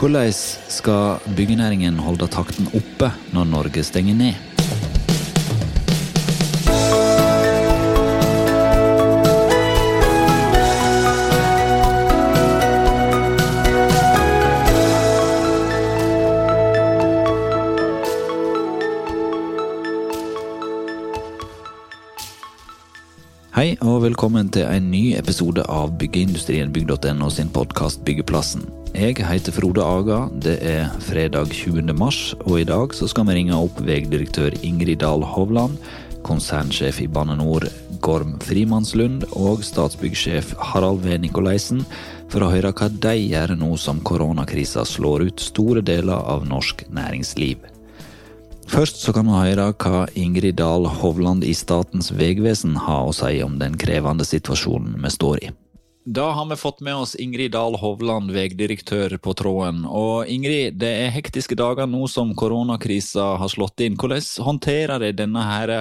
Hvordan skal byggenæringen holde takten oppe når Norge stenger ned? Hei og velkommen til en ny episode av Byggeindustrien bygg.no sin podkast Byggeplassen. Jeg heter Frode Aga, det er fredag 20. mars, og i dag så skal vi ringe opp vegdirektør Ingrid Dahl Hovland, konsernsjef i Bane Nor Gorm Frimannslund og statsbyggsjef Harald V. Nikolaisen for å høre hva de gjør nå som koronakrisa slår ut store deler av norsk næringsliv. Først så kan vi høre hva Ingrid Dahl Hovland i Statens vegvesen har å si om den krevende situasjonen vi står i. Da har vi fått med oss Ingrid Dahl Hovland, vegdirektør på tråden. Og Ingrid, det er hektiske dager nå som koronakrisa har slått inn. Hvordan håndterer de denne her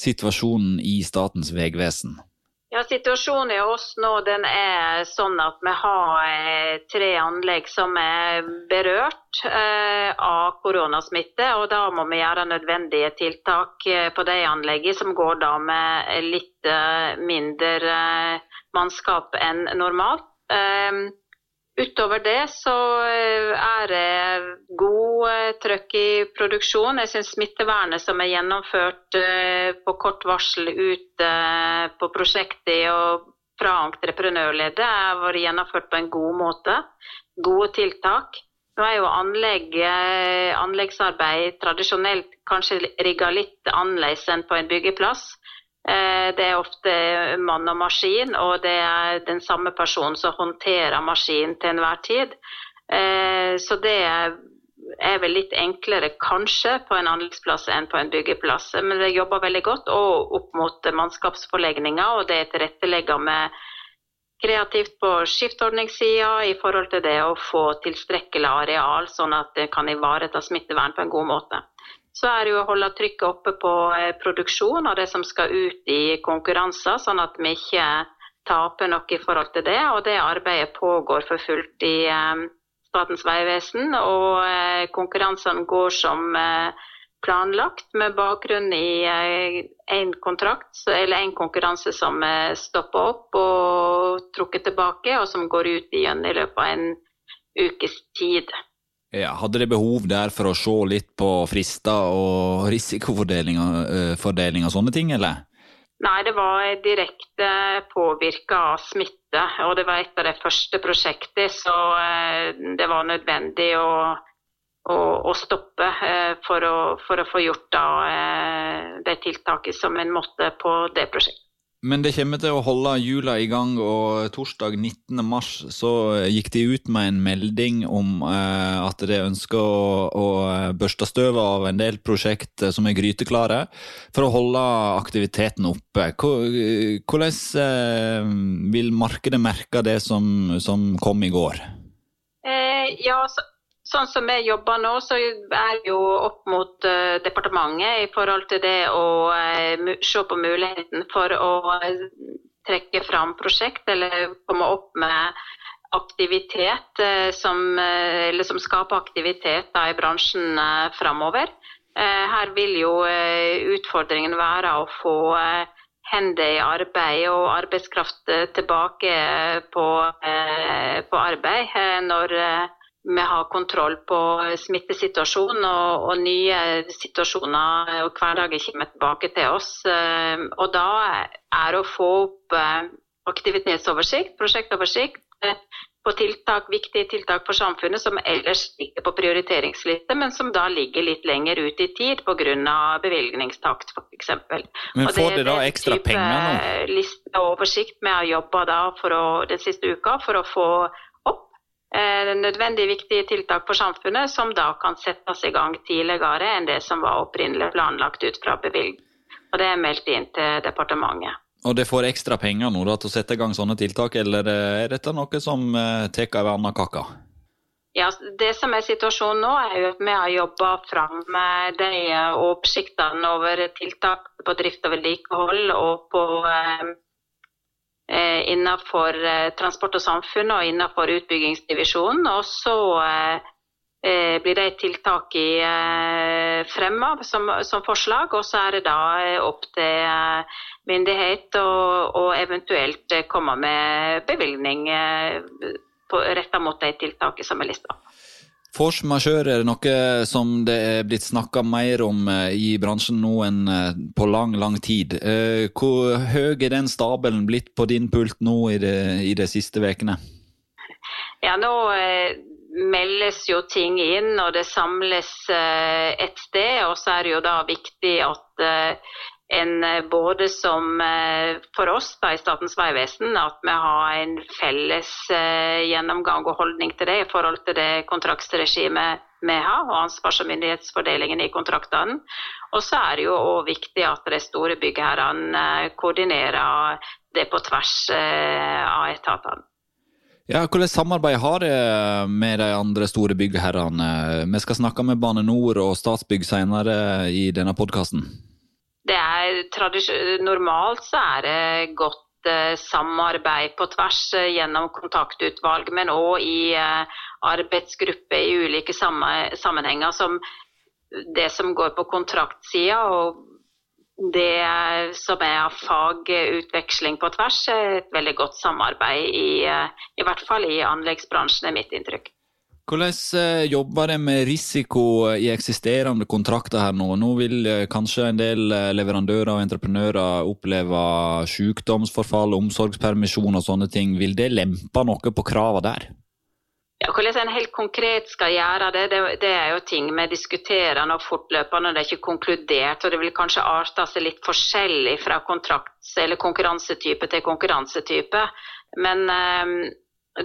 situasjonen i Statens vegvesen? Situasjonen i oss nå den er sånn at vi har eh, tre anlegg som er berørt eh, av koronasmitte. og Da må vi gjøre nødvendige tiltak eh, på de anleggene som går da med litt eh, mindre mannskap enn normalt. Eh, Utover det så eh, er det god eh, trøkk i produksjon. Jeg syns smittevernet som er gjennomført eh, på kort varsel ute på prosjektet og fra entreprenørleddet, har vært gjennomført på en god måte. Gode tiltak. Nå er jo anlegg, anleggsarbeid tradisjonelt kanskje rigga litt annerledes enn på en byggeplass. Eh, det er ofte mann og maskin, og det er den samme personen som håndterer maskinen til enhver tid. Eh, så det er vel litt enklere kanskje på en anleggsplass enn på en byggeplass. Men det jobber veldig godt og opp mot mannskapsforlegninger, og det er tilrettelegger med kreativt på skiftordningssida i forhold til det å få tilstrekkelig areal, sånn at det kan ivareta smittevern på en god måte så er det jo å holde trykket oppe på eh, produksjon og det som skal ut i konkurranser, sånn at vi ikke taper noe i forhold til det. Og det arbeidet pågår for fullt i eh, Statens vegvesen. Og eh, konkurransene går som planlagt med bakgrunn i en kontrakt, eller én konkurranse som stopper opp og trukket tilbake, og som går ut igjen i løpet av en ukes tid. Ja, hadde dere behov der for å se litt på frister og risikofordeling og sånne ting, eller? Nei, det var direkte påvirka av smitte. Og det var et av de første prosjektene, så eh, det var nødvendig å, å, stoppe eh, for å, for å, få gjort da, eh, det tiltaket som en måtte på det prosjektet. Men det kommer til å holde hjula i gang, og torsdag 19. mars så gikk de ut med en melding om eh, at de ønsker å, å børste støvet av en del prosjekt som er gryteklare, for å holde aktiviteten oppe. Hvordan eh, vil markedet merke det som, som kom i går? Eh, ja, så Sånn som vi jobber nå, så er det jo opp mot uh, departementet i forhold til det å uh, se på muligheten for å trekke fram prosjekt eller komme opp med aktivitet som, eller som skaper aktivitet da, i bransjen uh, framover. her vil jo utfordringen være å få hender i arbeid og arbeidskraft tilbake på, på arbeid når vi har kontroll på smittesituasjonen, og, og nye situasjoner og hverdager kommer tilbake til oss. Eh, og da er det å få opp eh, aktivitetsoversikt, prosjektoversikt, eh, på tiltak, viktige tiltak for samfunnet som ellers ligger på prioriteringsliste, men som da ligger litt lenger ut i tid pga. bevilgningstakt f.eks. Men får det da ekstra penger nå? Liste og oversikt vi har jobba den siste uka for å få Eh, nødvendig viktige tiltak for samfunnet, som da kan settes i gang tidligere enn det som var opprinnelig planlagt ut fra bevilgning. Og det er meldt inn til departementet. Og det får ekstra penger nå da, til å sette i gang sånne tiltak, eller er dette noe som eh, tar av annen kake? Ja, Det som er situasjonen nå, er jo at vi har jobba fram de oversiktene over tiltak på drift og vedlikehold og på eh, Eh, innenfor eh, transport og samfunn og innenfor utbyggingsdivisjonen. Og så eh, eh, blir de tiltakene eh, fremma som, som, forslag, og så er det da opp til myndighet å eventuelt komme med bevilgning retta mot de tiltakene som er lista. Force majeure er noe som det er blitt snakka mer om eh, i bransjen nå enn eh, på lang, lang tid. Eh, hvor høy er den stabelen blitt på din pult nå i de, i de siste ukene? Ja, nå meldes jo ting inn, og det samles et sted. Og så er det jo da viktig at en eh, både som eh, for oss da, i Statens vegvesen at vi har en felles eh, gjennomgang og holdning til det i forhold til det kontraktsregimet vi har, og ansvars- og myndighetsfordelingen i kontraktene. Og så er det jo òg viktig at de store byggherrene koordinerer det på tvers av etatene. Ja, Hvordan samarbeid har det med de andre store byggherrene? Vi skal snakke med Bane NOR og Statsbygg senere i denne podkasten det er Normalt så er det godt eh, samarbeid på tvers eh, gjennom kontaktutvalg, men òg i eh, arbeidsgrupper i ulike sammenhenger. som det som går på kontraktsida og det som er fagutveksling på tvers, er et veldig godt samarbeid i, i hvert fall i anleggsbransjen, er mitt inntrykk. Hvordan eh, jobber de med risiko i eksisterende kontrakter her nå? Nå vil eh, kanskje en del eh, leverandører og entreprenører oppleve sykdomsforfall, omsorgspermisjon og sånne ting. Vil det lempe noe på kravene der? Ja, hvordan en helt konkret skal gjøre det, det, det, er jo ting vi diskuterer nå fortløpende. Det er ikke konkludert, og det vil kanskje arte seg litt forskjellig fra konkurransetype til konkurransetype. Men eh,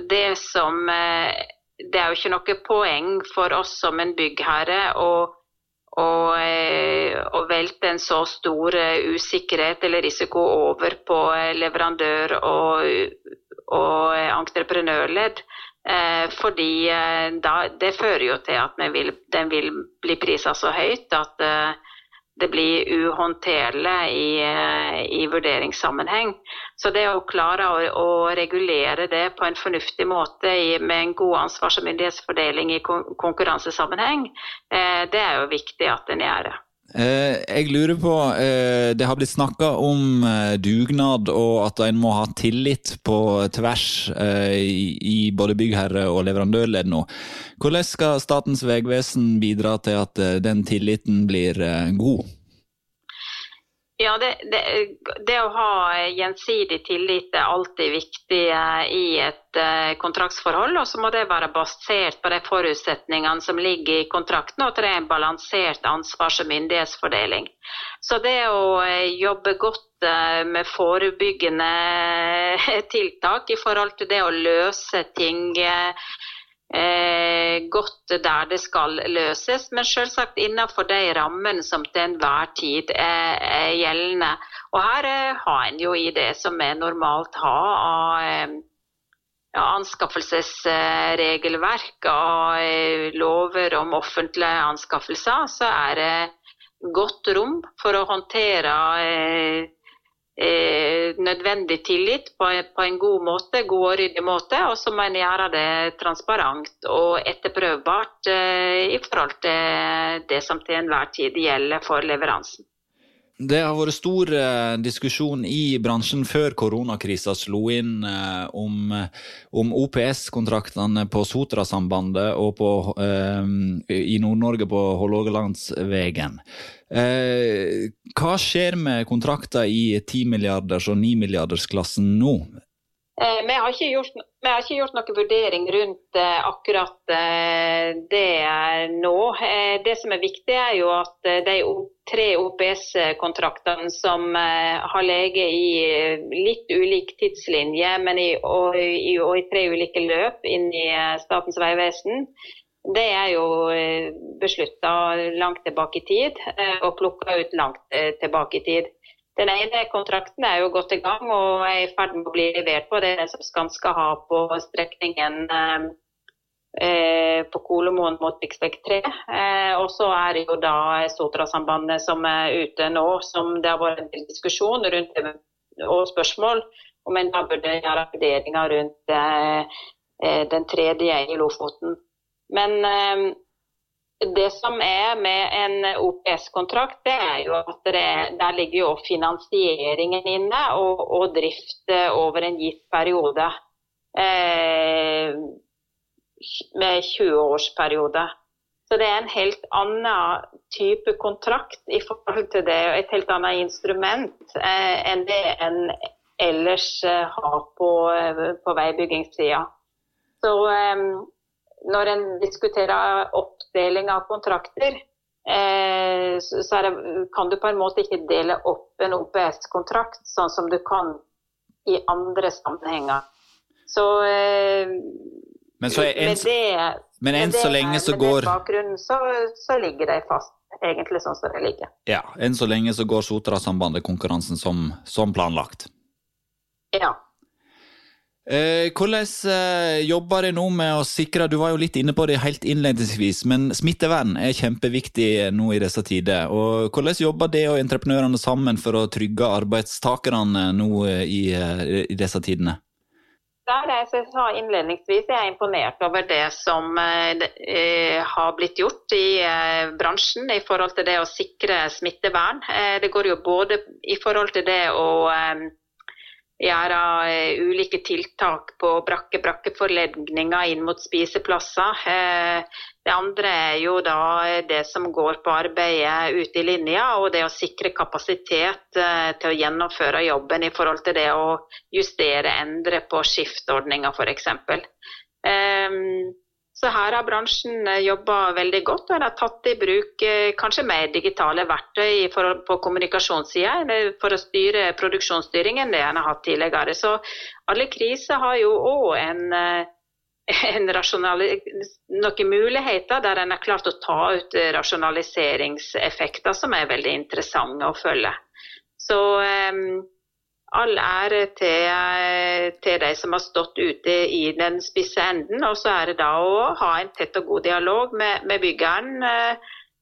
det som eh, det er jo ikke noe poeng for oss som en byggherre å, å, eh, å velte en så stor eh, usikkerhet eller risiko over på eh, leverandør og, og entreprenørledd. fordi da, det fører jo til at vil, den vil bli prisa så høyt at det blir uhåndterlig i, eh, i, vurderingssammenheng. Så det å klare å, å regulere det på en fornuftig måte i, med en god ansvars- og myndighetsfordeling i konkurransesammenheng, eh, det er jo viktig at en gjør det. Eh, jeg lurer på, eh, Det har blitt snakka om eh, dugnad og at en må ha tillit på tvers i både byggherre og leverandørledd nå. Hvordan skal Statens vegvesen bidra til at den tilliten blir god? Ja, det, det, det, å ha gjensidig tillit er alltid viktig eh, i et eh, kontraktsforhold. Og så må det være basert på de forutsetningene som ligger i kontrakten, og at det er en balansert ansvars- og myndighetsfordeling. Så det å eh, jobbe godt med forebyggende tiltak i forhold til det å løse ting eh, godt der det skal løses, men selvsagt innenfor de rammene som til enhver tid er, er gjeldende. Og her eh, har en jo i det som vi normalt har av eh, anskaffelsesregelverk og eh, lover om offentlige anskaffelser, så er det godt rom for å håndtere eh, nødvendig tillit på, på, en god måte, god og ryddig måte. Og så må en gjøre det transparent og etterprøvbart eh, i forhold til det som til enhver tid gjelder for leveransen. Det har vært stor eh, diskusjon i bransjen før koronakrisa slo inn eh, om, om OPS-kontraktene på Sotrasambandet og på, eh, i Nord-Norge på Hålogalandsvegen. Hva skjer med kontrakter i 10-milliarders- og 9-milliardersklassen nå? Eh, vi, har gjort, vi, har ikke gjort, noen vurdering rundt eh, akkurat eh, det nå. Det som er viktig, er jo at de tre OPS-kontraktene som har ligget i litt ulik tidslinje, men i, og, i, og i tre ulike løp inn i Statens vegvesen, det er jo beslutta langt tilbake i tid og plukka ut langt tilbake i tid. Den ene kontrakten er jo godt i gang og er i ferd med å bli levert på. Det er det som Skanska har på strekningen eh, på Kolomoen mot rv. 3. Eh, og så er det jo da Sotrasambandet som er ute nå, som det har vært en diskusjon rundt og spørsmål om en da burde gjøre vurderinger rundt eh, eh, den tredje i Lofoten. Men eh, det som er med en OPS-kontrakt, det er jo at det, der ligger jo finansieringen inne og, og drift over en gitt periode. Eh, med 20-årsperiode. Så det er en helt annen type kontrakt i forhold til det, og et helt annet instrument eh, enn det en ellers eh, har på, eh, på veibyggingssida. Så eh, når en diskuterer oppdeling av kontrakter, eh, så det, kan du på en måte ikke dele opp en OPS-kontrakt sånn som du kan i andre sammenhenger. Så, eh, men, så en, med det, men enn så lenge så går bakgrunnen så, så, ligger det fast, egentlig sånn som det ligger. Ja, enn så lenge så går Sotra-sambandet-konkurransen som, som planlagt. Ja. Eh, hvordan eh, jobber dere nå med å sikre Du var jo litt inne på det helt innledningsvis, men smittevern er kjempeviktig nå i disse tider. og Hvordan jobber det og entreprenørene sammen for å trygge arbeidstakerne nå eh, i, i disse tidene? Det er, det jeg sa innledningsvis, jeg er imponert over det som eh, har blitt gjort i eh, bransjen i forhold til det å sikre smittevern. Eh, det går jo både i forhold til det å gjøre uh, ulike tiltak på brakke-brakkeforlegninger inn mot spiseplasser. Uh, det andre er jo da det som går på arbeidet ute i linja, og det å sikre kapasitet til å gjennomføre jobben i forhold til det å justere, endre på skiftordninger f.eks. Så her har bransjen eh, jobba veldig godt, og en har tatt i bruk eh, kanskje mer digitale verktøy for, på kommunikasjonssida for å styre produksjonsstyring enn det en har hatt tidligere. Så alle kriser har jo òg en, eh, en noen muligheter der en har klart å ta ut rasjonaliseringseffekter som er veldig interessante å følge. Så all ære til, til, de som har stått ute i den spisse enden. Og så er det da å ha en tett og god dialog med, med byggeren.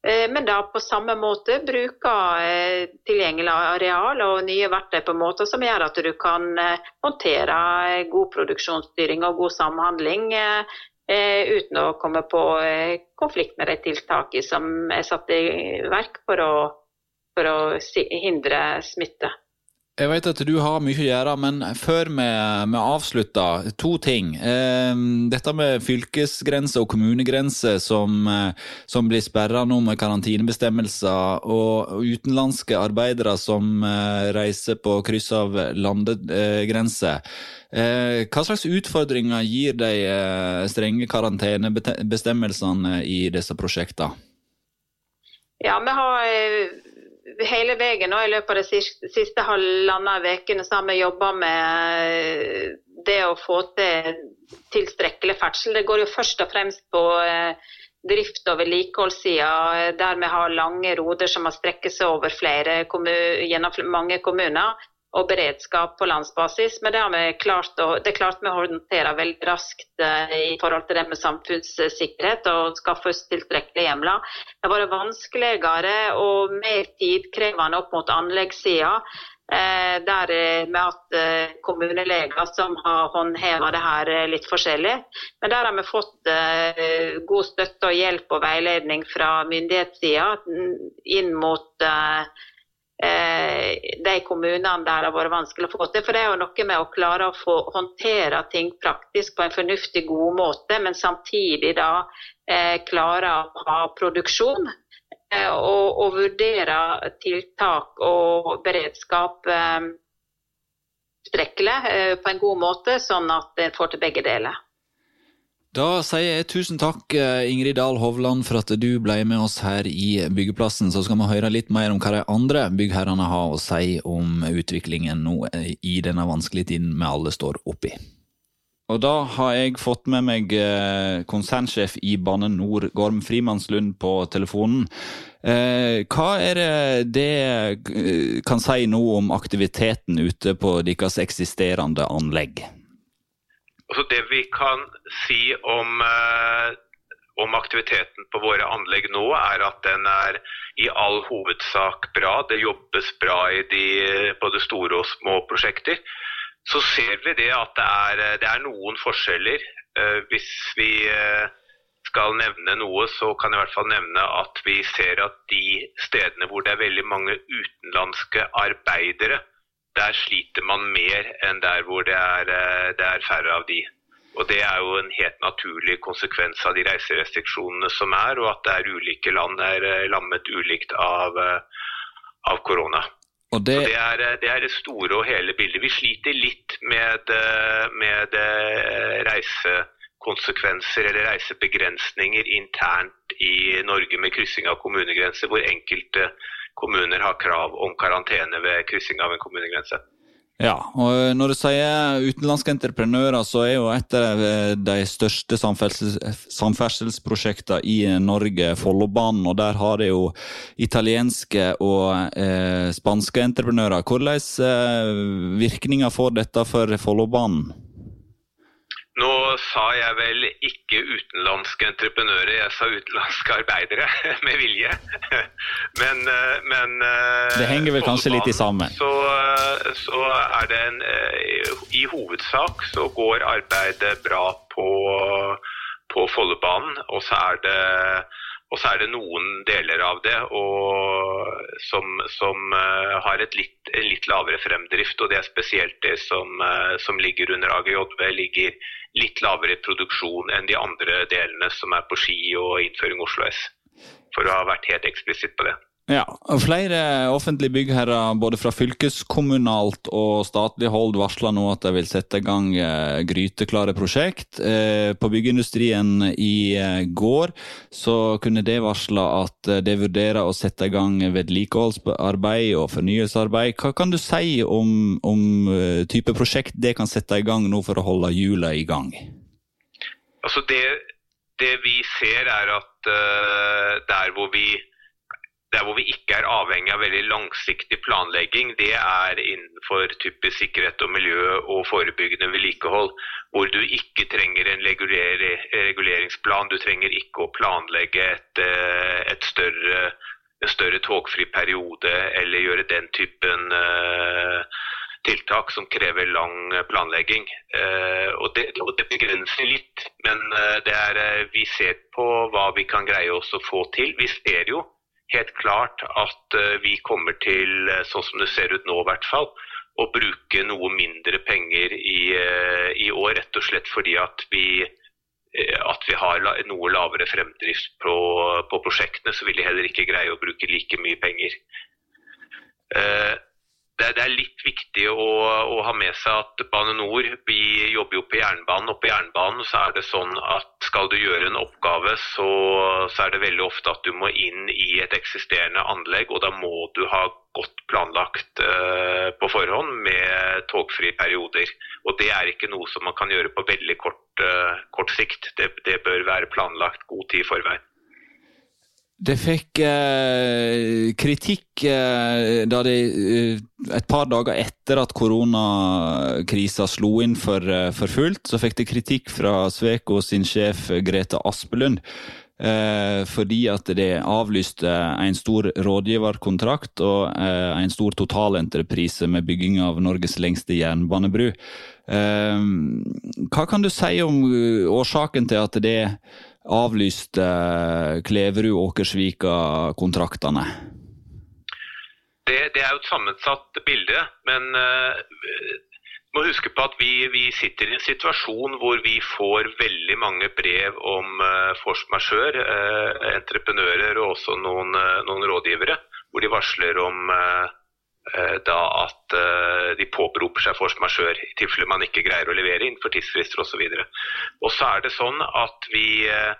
Eh, men da på samme måte bruke eh, tilgjengelig areal og nye verktøy på måter som gjør at du kan eh, håndtere god produksjonsstyring og god samhandling uten å komme på konflikt med de tiltakene som er satt i verk for å, for å hindre smitte. Jeg vet at du har mye å gjøre, men før vi, vi avslutter, to ting. Eh, dette med fylkesgrense og kommunegrense som, som blir sperra nå med karantenebestemmelser, og utenlandske arbeidere som eh, reiser på kryss av landegrenser. Eh, hva slags utfordringer gir de eh, strenge karantenebestemmelsene i disse prosjektene? Ja, vi har hele veien nå i løpet av de siste, siste halvannen ukene har vi jobba med eh, det å få til tilstrekkelig ferdsel. Det går jo først og fremst på eh, drift- og vedlikeholdssida, eh, der vi har lange roder som har strekket seg over flere gjennom mange kommuner og beredskap på landsbasis. Men det, har vi klart å, det klarte vi å håndtere veldig raskt eh, i forhold til det med samfunnssikkerhet og skaffe oss tilstrekkelige hjemler. Det har vært vanskeligere og mer tidkrevende opp mot anleggssida. Eh, der med at eh, kommuneleger som har håndheva det her litt forskjellig. Men der har vi fått god støtte og hjelp og veiledning fra myndighetssida inn mot de kommunene der det har vært vanskelig å få til. For det er jo noe med å klare å få håndtere ting praktisk på en fornuftig, god måte, men samtidig da eh, klare å ha produksjon. Eh, og, og, vurdere tiltak og beredskap eh, strekkelig eh, på en god måte, sånn at en får til begge deler. Da sier jeg tusen takk, eh, Ingrid Dahl Hovland, for at du ble med oss her i Byggeplassen. Så skal vi høre litt mer om hva de andre byggherrene har å si om utviklingen nå eh, i denne vanskelige tiden vi alle står oppi. Og da har jeg fått med meg eh, konsernsjef i Bane Nor, Gorm Frimannslund, på telefonen. Hva er det det kan si nå om aktiviteten ute på deres eksisterende anlegg? Altså det vi kan si om, eh, om, aktiviteten på våre anlegg nå, er at den er i all hovedsak bra. Det jobbes bra i de både store og små prosjekter. Så ser vi det at det er, det er noen forskjeller. Eh, hvis vi eh, skal nevne noe, så kan jeg i hvert fall nevne at vi ser at de stedene hvor det er veldig mange utenlandske arbeidere, der sliter man mer enn der hvor det er, eh, det er færre av de. Og Det er jo en helt naturlig konsekvens av de reiserestriksjonene som er, og at det er ulike land er eh, lammet ulikt av, eh, av korona. Og det... det, er, det, er, det store og hele bildet. Vi sliter litt med, med reisekonsekvenser eller reisebegrensninger internt i Norge med kryssing av kommunegrenser, hvor enkelte kommuner har krav om karantene ved kryssing av en kommunegrense. Ja, og når du sier utenlandske entreprenører, så er jo et av de største samferdsels, samferdselsprosjektene i Norge Follobanen. Og der har det jo italienske og eh, spanske entreprenører. Hvordan eh, virkninger får dette for Follobanen? Nå sa jeg vel ikke utenlandske entreprenører, jeg sa utenlandske arbeidere med vilje. Men, eh, men eh, Det henger vel kanskje litt i sammen? Så, eh, så, er det en I hovedsak så går arbeidet bra på, på Follobanen, og så er det og så er det noen deler av det og, som, som har et litt, en litt lavere fremdrift. og Det er spesielt det som, som ligger under AGJV, ligger litt lavere produksjon enn de andre delene som er på Ski og innføring Oslo S. For å ha vært helt eksplisitt på det. Ja, og Flere offentlige byggherrer både fra fylkeskommunalt og statlig hold varsler nå at de vil sette i gang eh, gryteklare prosjekt. Eh, på byggeindustrien i eh, går så kunne det varsle at de vurderer å sette i gang vedlikeholdsarbeid og fornyelsesarbeid. Hva kan du si om, om type prosjekt det kan sette i gang nå for å holde hjulene i gang? Altså det, det vi ser er at uh, der hvor vi der hvor vi ikke er avhengig av veldig langsiktig planlegging, det er innenfor type sikkerhet og miljø og forebyggende vedlikehold. Hvor du ikke trenger en reguleringsplan. Du trenger ikke å planlegge et, eh, et større, en større togfri periode eller gjøre den typen uh, tiltak som krever lang planlegging. Uh, og, det, og, det, begrenser litt, men er, vi ser på hva vi kan greie oss å få til. Vi ser jo helt klart at eh, vi kommer til, eh, sånn som det ser ut nå i hvert fall, å bruke noe mindre penger i, eh, i år. Rett og slett fordi at vi, at vi har noe lavere fremdrift på, på, prosjektene, så vil de heller ikke greie å bruke like mye penger det, det, er litt viktig å, å, ha med seg at Bane Nor vi jobber jo på jernbanen. Og på jernbanen så er det sånn at skal du gjøre en oppgave, så, så, er det veldig ofte at du må inn i et eksisterende anlegg. Og da må du ha godt planlagt uh, på forhånd med togfrie perioder. Og det er ikke noe som man kan gjøre på veldig kort, uh, kort sikt. Det, det bør være planlagt god tid i forveien. Det fikk eh, kritikk eh, da det eh, et par dager etter at koronakrisa slo inn for, eh, for, fullt, så fikk det kritikk fra Sveko sin sjef Grete Aspelund. Eh, fordi at det avlyste en stor rådgiverkontrakt og eh, en stor totalentreprise med bygging av Norges lengste jernbanebru. hva kan du si om årsaken til at det avlyste Kleverud-Åkersvika-kontraktene? Det, det, er jo et sammensatt bilde, men uh, må huske på at vi, vi, sitter i en situasjon hvor vi får veldig mange brev om uh, force majeure, entreprenører og også noen, noen, rådgivere, hvor de varsler om uh, Eh, da at eh, de påberoper seg force majeure i tilfelle man ikke greier å levere innenfor tidsfrister osv. Og så er det sånn at vi, eh,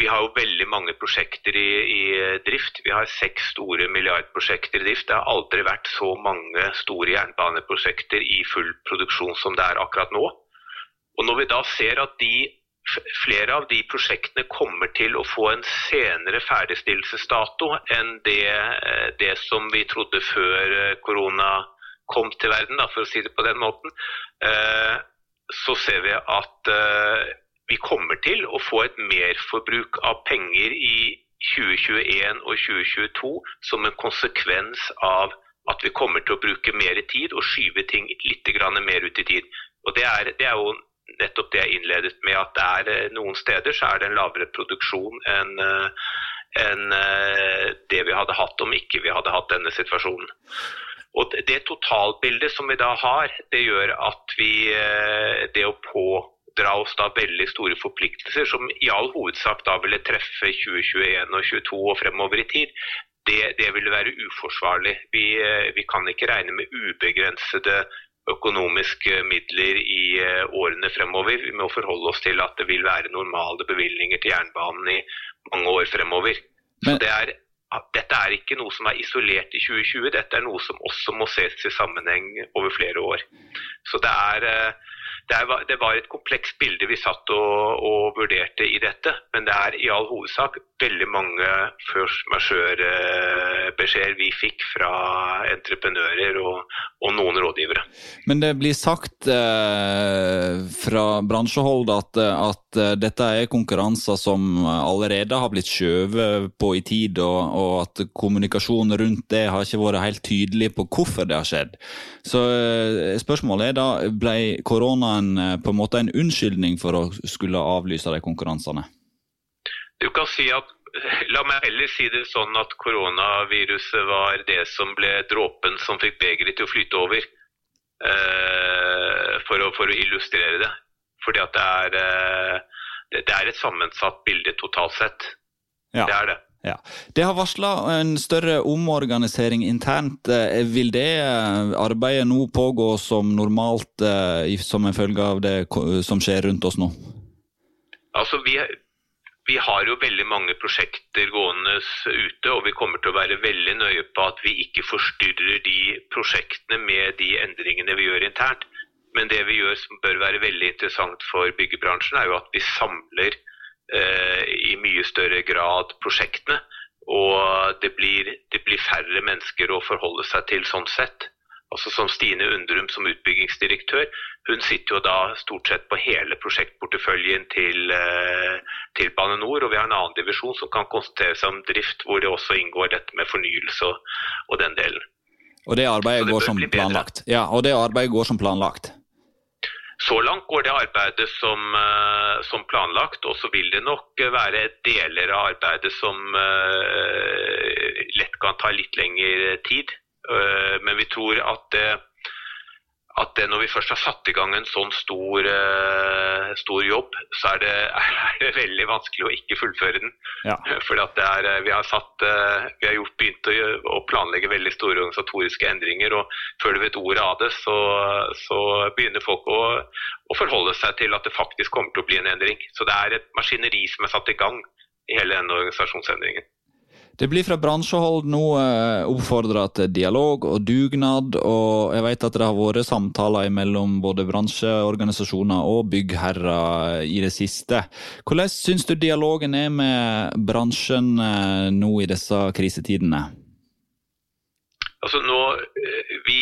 vi har jo veldig mange prosjekter i, i, drift. Vi har seks store milliardprosjekter i drift. Det har aldri vært så mange store jernbaneprosjekter i full produksjon som det er akkurat nå. Og når vi da ser at de flere av de prosjektene kommer til å få en senere ferdigstillelsesdato enn det, eh, det som vi trodde før eh, korona kom til verden, da, for å si det på den måten. Eh, så ser vi at vi kommer til å få et merforbruk av penger i 2021 og 2022 som en konsekvens av at vi kommer til å bruke mer tid og skyve ting litt mer ut i tid. Og Det er, det er jo nettopp det jeg innledet med, at det er eh, noen steder så er det en lavere produksjon enn enn det vi hadde hatt om ikke vi hadde hatt denne situasjonen. Og Det totalbildet som vi da har, det gjør at vi det å pådra oss da veldig store forpliktelser, som i all hovedsak da ville treffe 2021 og 2022 og fremover i tid, det, det ville være uforsvarlig. Vi, vi kan ikke regne med ubegrensede økonomiske midler i eh, årene fremover. Vi må forholde oss til at det vil være normale bevilgninger til jernbanen i mange år fremover. Men... Det er, dette er ikke noe som er isolert i 2020, dette er noe som også må ses i sammenheng over flere år. Så det er eh, det, var et komplekst bilde vi satt og, og, vurderte i dette. Men det er i all hovedsak veldig mange first majeure-beskjeder vi fikk fra entreprenører og, og, noen rådgivere. Men det blir sagt eh, fra bransjehold at, at, dette er konkurranser som allerede har blitt skjøvet på i tid, og, og at kommunikasjonen rundt det har ikke vært helt tydelig på hvorfor det har skjedd. Så eh, spørsmålet er da, ble koronaen eh, på en måte en unnskyldning for å skulle avlyse de konkurransene? Du kan si at La meg heller si det sånn at koronaviruset var det som ble dråpen som fikk begeret til å flyte over. Eh, for, å, for, å, illustrere det. Fordi at det er, eh, det, det er et sammensatt bilde totalt sett. Ja. Det er det. Ja. Det har varsla en større omorganisering internt. Eh, vil det eh, arbeidet nå pågå som normalt eh, som en følge av det som skjer rundt oss nå? Altså, vi, vi har jo veldig mange prosjekter gående ute, og vi kommer til å være veldig nøye på at vi ikke forstyrrer de prosjektene med de endringene vi gjør internt. Men det vi gjør som bør være veldig interessant for byggebransjen, er jo at vi samler Eh, i mye større grad prosjektene. Og det blir, det blir, færre mennesker å forholde seg til sånn sett. Altså Som Stine Undrum som utbyggingsdirektør, hun sitter jo da stort sett på hele prosjektporteføljen til, eh, til Bane NOR. Og vi har en annen divisjon som kan konsentrere seg om drift, hvor det også inngår dette med fornyelse og, og den delen. Og det arbeidet det går som planlagt? Ja, og det arbeidet går som planlagt? Så langt går det arbeidet som, eh, som, planlagt, og så vil det nok være deler av arbeidet som uh, lett kan ta litt lengre tid. Uh, men vi tror at det at det, når vi først har satt i gang en sånn stor, uh, stor jobb, så er det, er det, veldig vanskelig å ikke fullføre den. Ja. For eh, vi, har satt, vi har gjort, begynt å, å, planlegge veldig store organisatoriske endringer, og før du vet ordet av det, så, så begynner folk å, å, forholde seg til at det faktisk kommer til å bli en endring. Så det er et maskineri som er satt i gang i hele denne organisasjonsendringen. Det blir fra bransjehold nå eh, oppfordra til dialog og dugnad, og jeg vet at det har vært samtaler mellom både bransjeorganisasjoner og byggherrer i det siste. Hvordan syns du dialogen er med bransjen eh, nå i disse krisetidene? Altså nå, eh, vi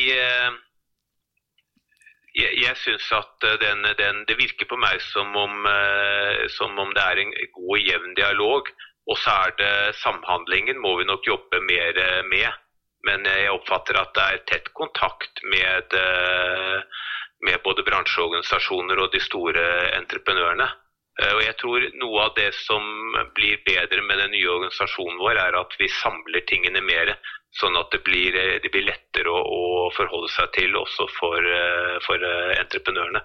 jeg, jeg syns at den, den, Det virker på meg som om, som om det er en god og jevn dialog. Og så er det samhandlingen må vi nok jobbe mer med. Men jeg oppfatter at det er tett kontakt med, eh, med både bransjeorganisasjoner og de store entreprenørene. Eh, og jeg tror Noe av det som blir bedre med den nye organisasjonen vår, er at vi samler tingene mer. Sånn at det blir, det blir lettere å, å, forholde seg til også for, eh, for entreprenørene.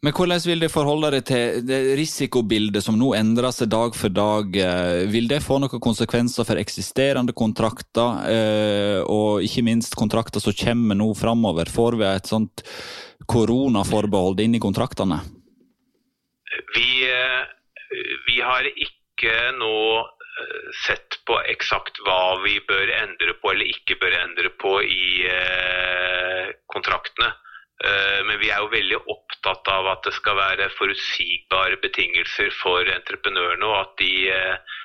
Men hvordan vil det forholde deg til det risikobildet som nå endrer seg dag for dag? Eh, vil det få noen konsekvenser for eksisterende kontrakter, eh, og ikke minst kontrakter som kommer nå framover? Får vi et sånt koronaforbehold inn i kontraktene? Vi, eh, vi har ikke nå sett på eksakt hva vi bør endre på eller ikke bør endre på i kontraktene. Eh, men vi er jo veldig opptatt av at det skal være forutsigbare betingelser for entreprenørene, og at de, eh,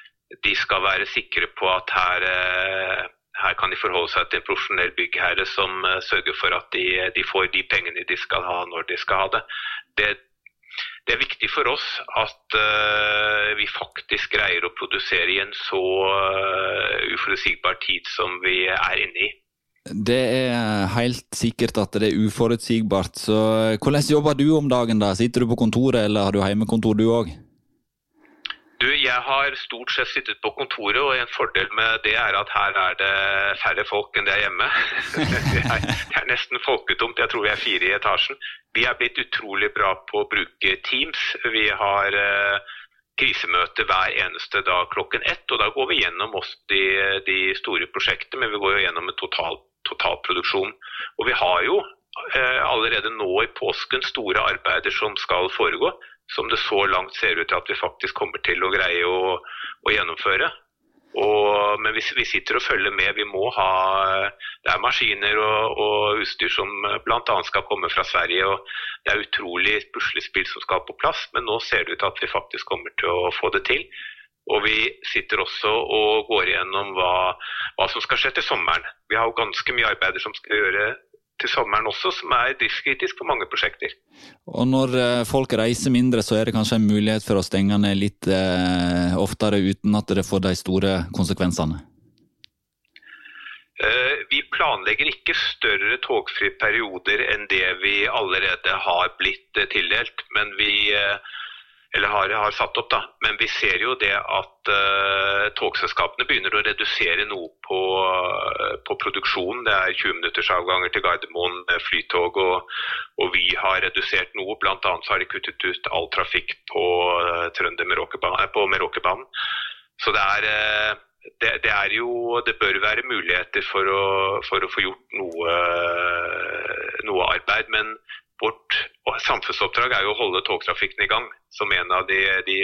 de skal være sikre på at her, eh, her, kan de forholde seg til en profesjonell byggherre som sørger for at de, de, får de pengene de skal ha når de skal ha det. Det, det er viktig for oss at vi faktisk greier å produsere i en så uforutsigbar tid som vi er inne i. Det er helt sikkert at det er uforutsigbart. Så hvordan jobber du om dagen da? Sitter du på kontoret, eller har du hjemmekontor du òg? Du, jeg har stort sett sittet på kontoret, og en fordel med det er at her er det færre folk enn det er hjemme. Det er, nesten folketomt. Jeg tror vi er fire i etasjen. Vi er blitt utrolig bra på å bruke Teams. Vi har eh, krisemøte hver eneste dag klokken ett, og da går vi gjennom også de, de store prosjektene, men vi går jo gjennom et total, totalproduksjon. Og vi har jo eh, allerede nå i påsken store arbeider som skal foregå som det så langt ser ut til at vi faktisk kommer til å greie å, å gjennomføre. Og, men vi, vi, sitter og følger med. Vi må ha Det er maskiner og, og utstyr som bl.a. skal komme fra Sverige. og Det er utrolig puslespill som skal på plass, men nå ser det ut til at vi faktisk kommer til å få det til. Og vi sitter også og går igjennom hva, hva som skal skje til sommeren. Vi har jo ganske mye arbeider som skal gjøre, til sommeren også, som er driftskritisk for mange prosjekter. Og Når eh, folk reiser mindre, så er det kanskje en mulighet for å stenge ned litt eh, oftere uten at det får de store konsekvensene? Eh, vi planlegger ikke større togfrie perioder enn det vi allerede har blitt eh, tildelt. Men vi eh, eller har, har, satt opp. da. Men vi ser jo det at uh, togselskapene begynner å redusere noe på, uh, på produksjonen. Det er 20 minutters avganger til Gardermoen flytog, og, og, vi har redusert noe. Bl.a. har de kuttet ut all trafikk på uh, Trønder-Meråkerbanen. Så det er, det, det er, jo Det bør være muligheter for å, for å få gjort noe, noe arbeid. Men vårt samfunnsoppdrag er jo å holde togtrafikken i gang som en av de, de,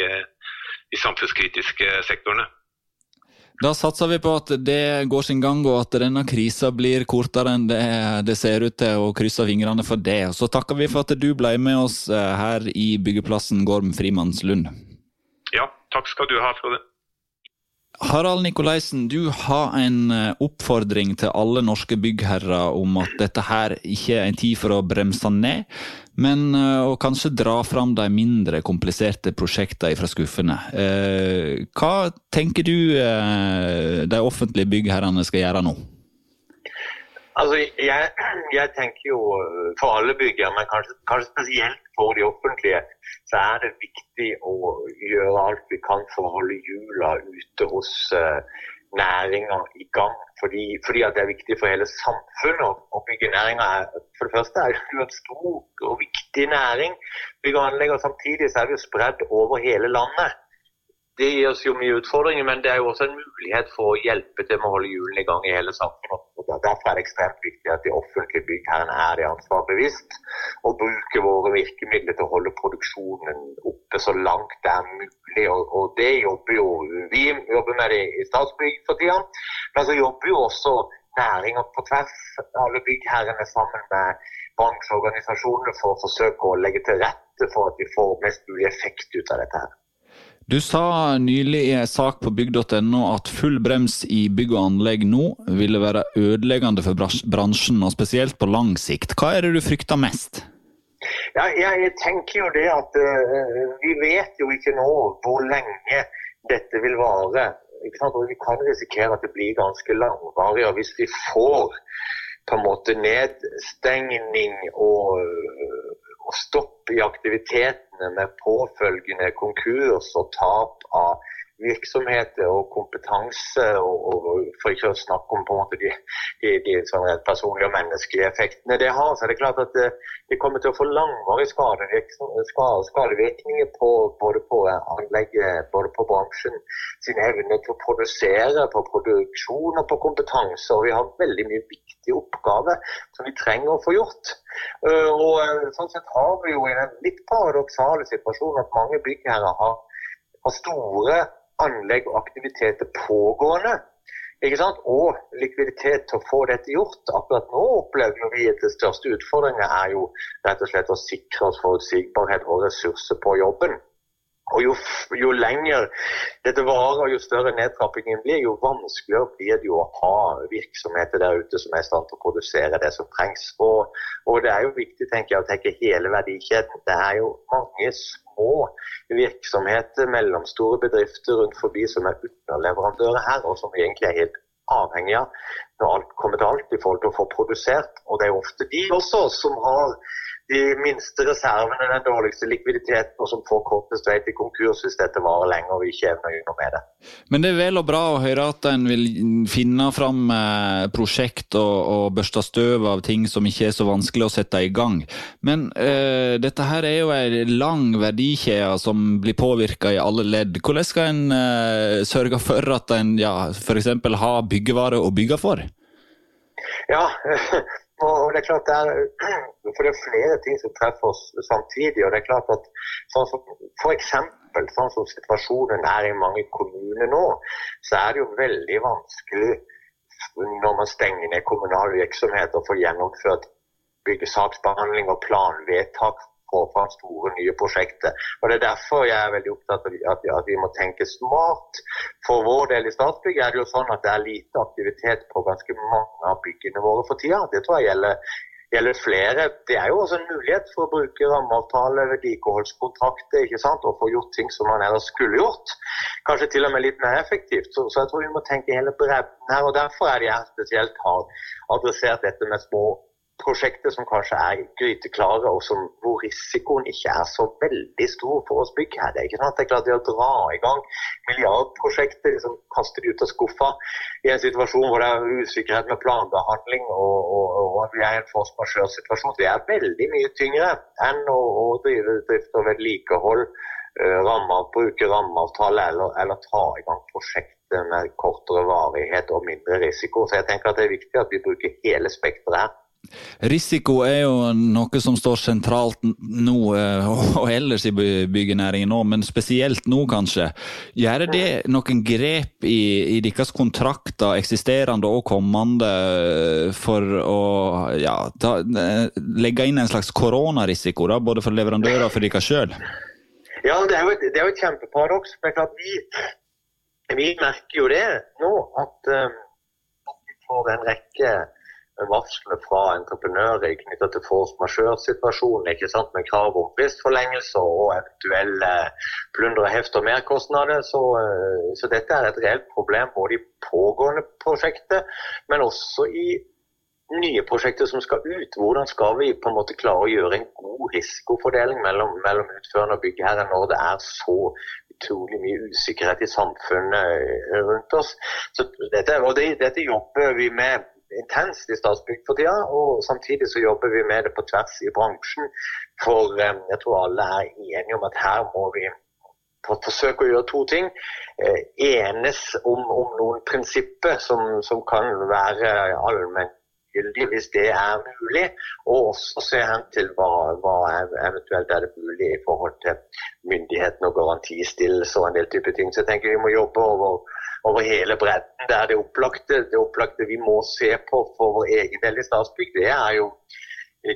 de samfunnskritiske sektorene. Da satser vi på at det går sin gang, og at denne krisa blir kortere enn det, det ser ut til, og krysser fingrene for det. Og så takker vi for at du ble med oss eh, her i byggeplassen Gorm Frimannslund. Ja, takk skal du ha, Frode. Harald Nikolaisen, du har en eh, oppfordring til alle norske byggherrer om at dette her ikke er en tid for å bremse ned, men eh, å kanskje dra fram de mindre kompliserte prosjektene fra skuffene. Eh, hva tenker du de offentlige byggherrene skal gjøre nå? Altså, jeg, jeg, tenker jo for alle byggere, men kanskje, kanskje, spesielt for de offentlige, så er det viktig å gjøre alt vi kan for å holde hjula ute hos uh, næringa i gang. Fordi, fordi det er viktig for hele samfunnet. Og byggenæringa er for det første er det en stor og viktig næring. Bygg og anlegg, og samtidig så er vi jo spredd over hele landet det gir oss jo mye utfordringer, men det er jo også en mulighet for å hjelpe til med å holde hjulene i gang i hele samfunnet. Derfor er det ekstremt viktig at de offentlige byggherrene er det ansvaret bevisst, og bruker våre virkemidler til å holde produksjonen oppe så langt det er mulig. Og, og det jobber jo Vi jobber med det i Statsbygg for tida, men så jobber jo også næringer på tvers, alle byggherrene sammen med bransjeorganisasjonene for å forsøke å legge til rette for at vi får mest mulig effekt ut av dette her. Du sa nylig i en sak på bygg.no at full brems i bygg og anlegg nå ville være ødeleggende for bransjen, og spesielt på lang sikt. Hva er det du frykter mest? Ja, jeg tenker jo det at uh, vi vet jo ikke nå hvor lenge dette vil vare. Og vi kan risikere at det blir ganske langvarig. og Hvis vi får på en måte nedstengning og og stopp i aktivitetene med påfølgende konkurs og tap av virksomheter og kompetanse, og, og, for ikke å snakke om på en måte de, de, de sånn personlige og menneskelige effektene det har, så er det klart at det, det kommer til å få langvarige skadevirkninger på, både på anlegget, både på bransjen sin evne til å produsere, på produksjon og på kompetanse. Og vi har veldig mye viktige oppgaver som vi trenger å få gjort. Eh, og eh, sånn sett har vi jo i den litt paradoksale situasjonen at mange byggherrer har, har store anlegg og aktiviteter pågående. Ikke sant? Og likviditet til å få dette gjort. Akkurat nå opplever vi at det største utfordringen er jo rett og slett å sikre oss forutsigbarhet og ressurser på jobben. Og jo, jo, lenger dette varer, jo større nedtrappingen blir, jo vanskeligere blir det jo å ha virksomheter der ute som er i stand til å produsere det som trengs. Og, og det er jo viktig tenker jeg, å tenke hele verdikjeden. Det er jo mange små virksomheter, mellomstore bedrifter rundt forbi som er underleverandører her, og som egentlig er helt avhengig av når alt kommer til alt, i forhold til å få produsert. Og det er jo ofte de også som har de minste reservene, den dårligste likviditeten, og som får kortest vei til konkurs hvis dette varer lenger og vi ikke evner å gjøre noe med det. Men det er vel og bra å høre at en vil finne fram eh, prosjekt og, og børste støv av ting som ikke er så vanskelig å sette i gang. Men uh, dette her er jo en lang verdikjede som blir påvirka i alle ledd. Hvordan skal en uh, sørge for at en ja, f.eks. har byggevare å bygge for? Ja, Og det er klart det er, for det er flere ting som treffer oss samtidig. og det er klart at sånn som for eksempel, sånn som situasjonen er i mange kommuner nå, så er det jo veldig vanskelig når man stenger ned kommunal virksomhet og får gjennomført byggesaksbehandling og planvedtak få fram store, nye prosjekter. Og Det er derfor jeg er veldig opptatt av at, at vi må tenke smart. For vår del i Statsbygg er det jo sånn at det er lite aktivitet på ganske mange av byggene våre for tida. Det tror jeg gjelder, gjelder flere. Det er jo også en mulighet for å bruke rammeavtale, vedlikeholdskontrakter ikke sant? og få gjort ting som man ellers skulle gjort. Kanskje til og med litt mer effektivt. Så, så jeg tror vi må tenke hele bredden her. og Derfor er det jeg spesielt har adressert dette med små prosjekter som kanskje er gryteklare, og som, hvor risikoen ikke er så veldig stor for oss byggherrer. Det er ikke sånn det er klart å dra i gang milliardprosjekter, liksom kaste de ut av skuffa i en situasjon hvor det er usikkerhet med planbehandling og, og, og vi er i en force majeure-situasjon. Det er veldig mye tyngre enn å, å drive drift og vedlikehold, uh, rammer, bruke rammeavtale eller, eller ta i gang prosjekter med kortere varighet og mindre risiko. Så jeg tenker at det er viktig at vi bruker hele spekteret her. Risiko er jo noe som står sentralt nå eh, og ellers i byggenæringen nå, men spesielt nå kanskje. Gjør det noen grep i, i deres kontrakter, eksisterende og kommende, for å ja, ta, legge inn en slags koronarisiko, da, både for leverandører og for dere sjøl? Ja, det er jo et, er jo et kjempeparadoks. Vi, vi merker jo det nå, at, um, at vi får en rekke varslene fra entreprenører knytta til force majeure-situasjonen, med krav om fristforlengelser og eventuelle plunder, heft og merkostnader. Så, eh, så, dette er et reelt problem både i pågående prosjekter, men også i nye prosjekter som skal ut. Hvordan skal vi på en måte klare å gjøre en god risikofordeling mellom, mellom utførende og byggherre når det er så utrolig mye usikkerhet i samfunnet rundt oss. Så dette, og det, dette jobber vi med intenst i Statsbygg for tida. Og samtidig så jobber vi med det på tvers i bransjen. For eh, jeg tror alle er enige om at her må vi forsøke å gjøre to ting. Eh, enes om, om noen prinsipper som, som kan være allmenngyldige hvis det er mulig, og også se hen til hva, hva eventuelt er det mulig i forhold til myndighetene og garantistillelse og en del type ting. Så jeg tenker vi må jobbe over over hele bredden. Det er det opplagte, det opplagte vi må se på for vår egen del i Statsbygg. Det er jo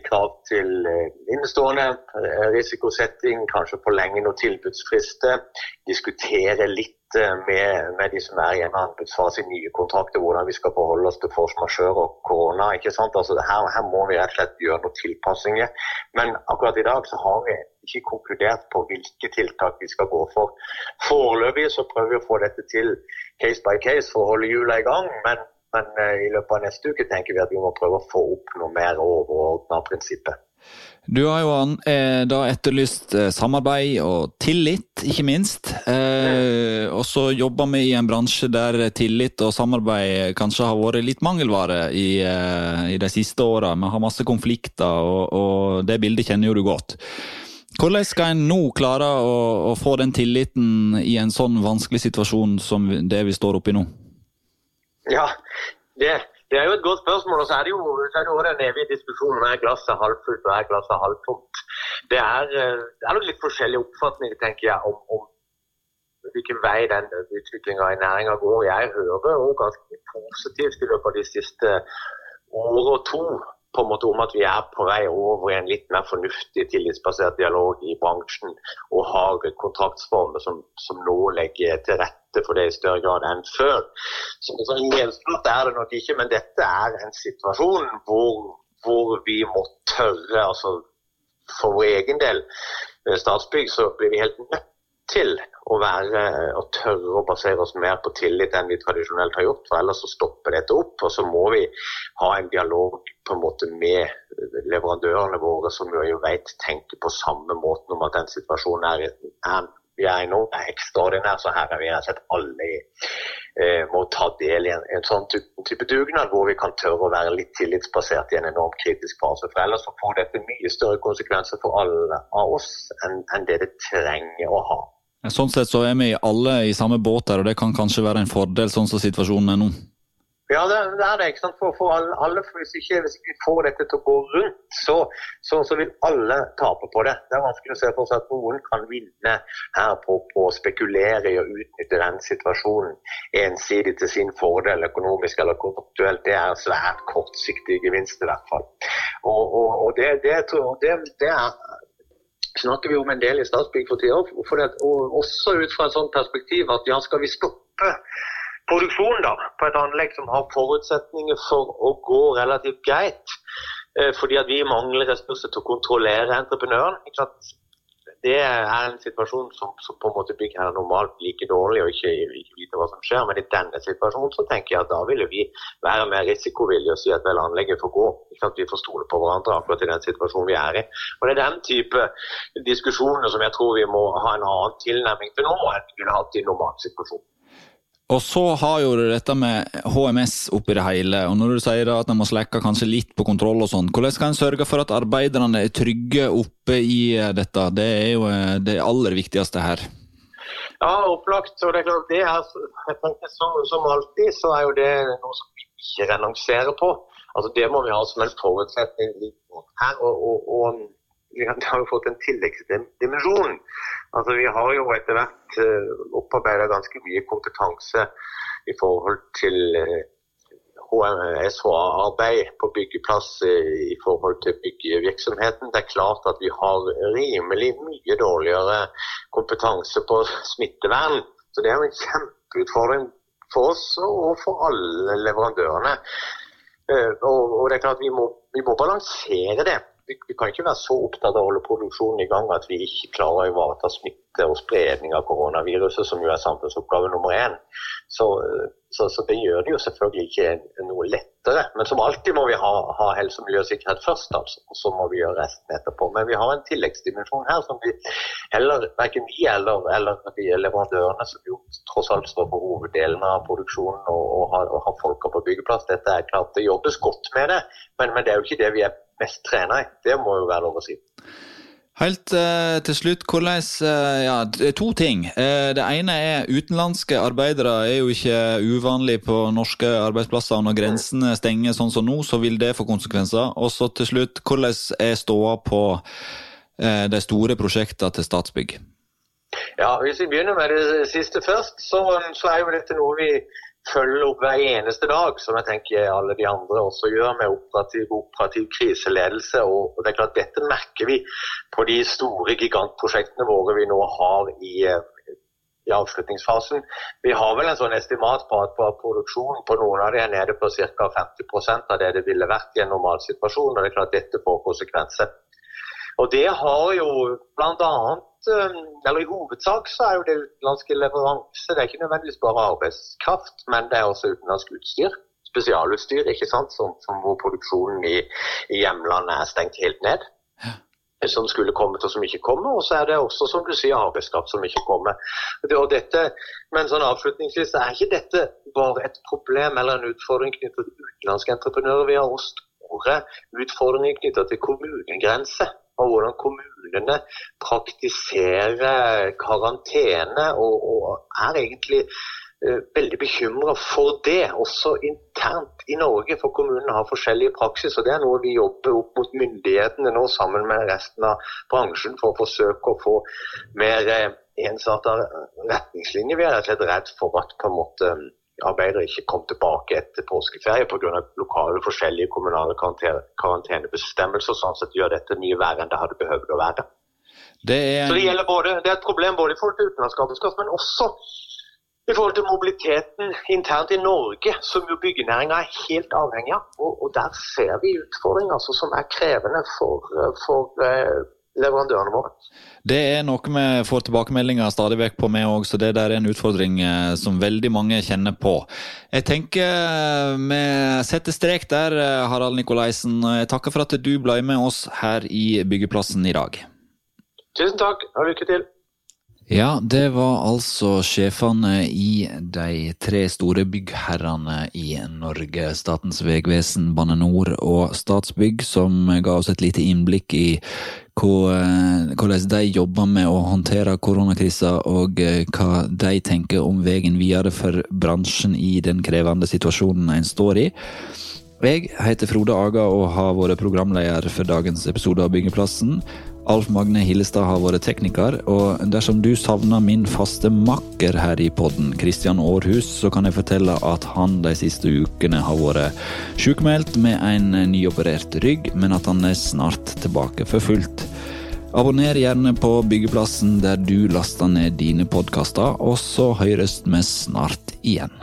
krav til eh, innestående eh, risikosetting, kanskje forlenge noen tilbudsfrister. Diskutere litt eh, med, med, de som er i en anbudsfase i nye kontrakter, hvordan vi skal forholde oss til force majeure og korona. ikke sant? Altså, her, her, må vi rett og slett gjøre noen tilpassinger. Men akkurat i dag så har vi ikke konkludert på hvilke tiltak vi skal gå for. Foreløpig så prøver vi å få dette til case by case for å holde hjula i gang. men men eh, i løpet av neste uke tenker vi at vi må prøve å få opp noe mer overordna prinsippet. Du har jo eh, da etterlyst eh, samarbeid og tillit, ikke minst. Og så jobber vi i en bransje der tillit og samarbeid kanskje har vært litt mangelvare i, i de siste åra. Vi har masse konflikter, og, og, det bildet kjenner jo du godt. Hvordan skal en nå klare å, å få den tilliten i en sånn vanskelig situasjon som det vi står oppi nå? Ja, det, det, er jo et godt spørsmål. Og så er det jo, så er det jo den evige diskusjonen om er glasset halvfullt og er glasset halvtomt. Det er, eh, det er nok litt forskjellige oppfatninger tenker jeg, om, om hvilken vei den utviklinga i næringa går. Jeg hører òg ganske positivt i løpet av de siste år og to på en måte om at vi er på vei over i en litt mer fornuftig, tillitsbasert dialog i bransjen, og har kontraktsformer som, som nå legger til rette for det i større grad enn før. Så, Helt er det nok ikke, men dette er en situasjon hvor, hvor vi må tørre, altså for vår egen del, Statsbygg, så blir vi helt nødt til å være og tørre å basere oss mer på tillit enn vi tradisjonelt har gjort. for Ellers så stopper dette opp. Og så må vi ha en dialog på en måte med leverandørene våre, som jo vet tenker på samme måten om at den situasjonen er, er vi er i nå, er ekstraordinær, så her er vi rett alle eh, må ta del i en, en sånn type dugnad hvor vi kan tørre å være litt tillitsbasert i en enormt kritisk fase. For ellers får dette mye større konsekvenser for alle av oss enn, enn det det trenger å ha. Sånn sett så er vi alle i samme båt her, og det kan kanskje være en fordel sånn som situasjonen er nå? Ja, det, er det. ikke sant? For, for alle, alle hvis, ikke, hvis, ikke, vi får dette til å gå rundt, så, så, så, vil alle tape på det. Det er vanskelig å se for seg at noen kan vinne her på, på å spekulere i å utnytte den situasjonen ensidig til sin fordel, økonomisk eller konstruktuelt. Det er svært kortsiktig gevinst i hvert fall. Og, og, og det, det, det, det er snakker vi om en del i Statsbygg for tida. Og også ut fra et sånt perspektiv at ja, skal vi stoppe produksjon da, på et anlegg som har forutsetninger for å gå relativt greit, eh, fordi at vi mangler ressurser til å kontrollere entreprenøren. Det er en situasjon som, som på en måte bygger her normalt like dårlig og ikke, ikke vite hva som skjer. Men i denne situasjonen så tenker jeg at da ville vi være mer risikovillige og si at vel anlegget får gå. Ikke sant, vi får stole på hverandre akkurat i den situasjonen vi er i. Og Det er den type diskusjoner som jeg tror vi må ha en annen tilnærming til nå enn vi kunne hatt i en normal situasjon. Og så har jo du dette med HMS oppi det hele. og Når du sier at en må slekke kanskje litt på kontroll og sånn, hvordan skal en sørge for at arbeiderne er trygge oppe i dette? Det er jo eh, det aller viktigste her. Ja, opplagt. Og det er klart, det er, jeg tenker, som, som alltid så er jo det noe som vi ikke renonserer på. Altså Det må vi ha som en forutsetning her. og, og, og vi har jo fått en tilleggsdimensjon. Altså, vi har jo etter hvert eh, opparbeida ganske mye kompetanse i forhold til uh, eh, på byggeplass i forhold til byggevirksomheten. Det er klart at vi har rimelig mye dårligere kompetanse på smittevern. Så det er jo en kjempeutfordring for oss og for alle leverandørene. Og, og det er klart vi må, vi må balansere det vi, vi, kan ikke være så opptatt av å holde produksjonen i gang at vi ikke klarer å ivareta smitte og spredning av koronaviruset, som jo er samfunnsoppgave nummer én. Så, så, så, det gjør det jo selvfølgelig ikke noe lettere. Men som alltid må vi ha, ha helse, miljø og sikkerhet først, altså. Og så må vi gjøre resten etterpå. Men vi har en tilleggsdimensjon her som vi heller, verken vi eller, eller de leverandørene som jo tross alt står for hoveddelen av produksjonen og, og, har, og har folka på byggeplass. Dette er klart det jobbes godt med det, men, men det er jo ikke det vi er mest trener jeg. Det må jo være lov å si. Helt uh, til slutt, hvordan uh, Ja, to ting. Uh, det ene er utenlandske arbeidere er jo ikke uvanlig på norske arbeidsplasser. Når grensene stenger sånn som nå, så vil det få konsekvenser. Og så til slutt, hvordan er ståa på de store prosjektene til Statsbygg? Ja, Hvis vi begynner med det siste først, så, så er jo dette noe vi følger opp hver eneste dag, som jeg tenker alle de andre også gjør, med operativ, operativ kriseledelse. Og, det er klart Dette merker vi på de store gigantprosjektene våre vi nå har i, i avslutningsfasen. Vi har vel en sånn estimat på at produksjonen på noen av de er nede på ca. 50% av det det ville vært i en normal situasjon. og det er klart Dette får konsekvenser. Og Det har jo bl.a. Eh, eller I hovedsak så er jo det utenlandske leveranse. Det er ikke nødvendigvis bare arbeidskraft, men det er også utenlandsk utstyr. Spesialutstyr, ikke sant, som, som hvor produksjonen i, i, hjemlandet er stengt helt ned. Ja. Som skulle kommet og som ikke kommer. Og så er det også, som du sier, arbeidskraft som ikke kommer. Og dette, men sånn avslutningsvis er ikke dette bare et problem eller en utfordring knyttet til utenlandske entreprenører. Vi har også store utfordringer knyttet til kommunegrenser og hvordan kommunene praktiserer karantene, og, og er egentlig uh, veldig bekymra for det, også internt i Norge. For kommunene har forskjellig praksis, og det er noe vi jobber opp mot myndighetene nå sammen med resten av bransjen for å forsøke å få mer uh, ensarta retningslinjer. Vi er rett og slett redd for at på en måte arbeidere ikke kom tilbake etter påskeferie pga. lokale forskjellige kommunale karantenebestemmelser. sånn sett gjør dette mye verre enn det hadde behøvd å være. Det er... Så det, både, det, er et problem både i forhold til utenlandsk arbeidskraft, men også i forhold til mobiliteten internt i Norge, som jo byggenæringa er helt avhengig av. Og, og, der ser vi utfordringer altså, som er krevende for, for uh, leverandørene våre. Det er noe vi får tilbakemeldinger stadig vekk på, med òg, så det der er en utfordring eh, som veldig mange kjenner på. Jeg tenker eh, vi setter strek der, eh, Harald Nikolaisen. Jeg takker for at du ble med oss her i Byggeplassen i dag. Tusen takk, og lykke til. Ja, det var altså sjefene i de tre store byggherrene i Norge, Statens vegvesen, Bane NOR og Statsbygg, som ga oss et lite innblikk i hvordan de jobber med å håndtere koronakrisa, og eh, hva de tenker om veien videre for bransjen i den krevende situasjonen en står i. Jeg heter Frode Aga og har vært programleder for dagens episode av Byggeplassen. Alf Magne Hillestad har vært tekniker, og dersom du savner min faste makker her i podden, Kristian Aarhus, så kan jeg fortelle at han de siste ukene har vært sjukmeldt med en nyoperert rygg, men at han er snart tilbake for fullt. Abonner gjerne på Byggeplassen der du laster ned dine podkaster, og så høres vi snart igjen.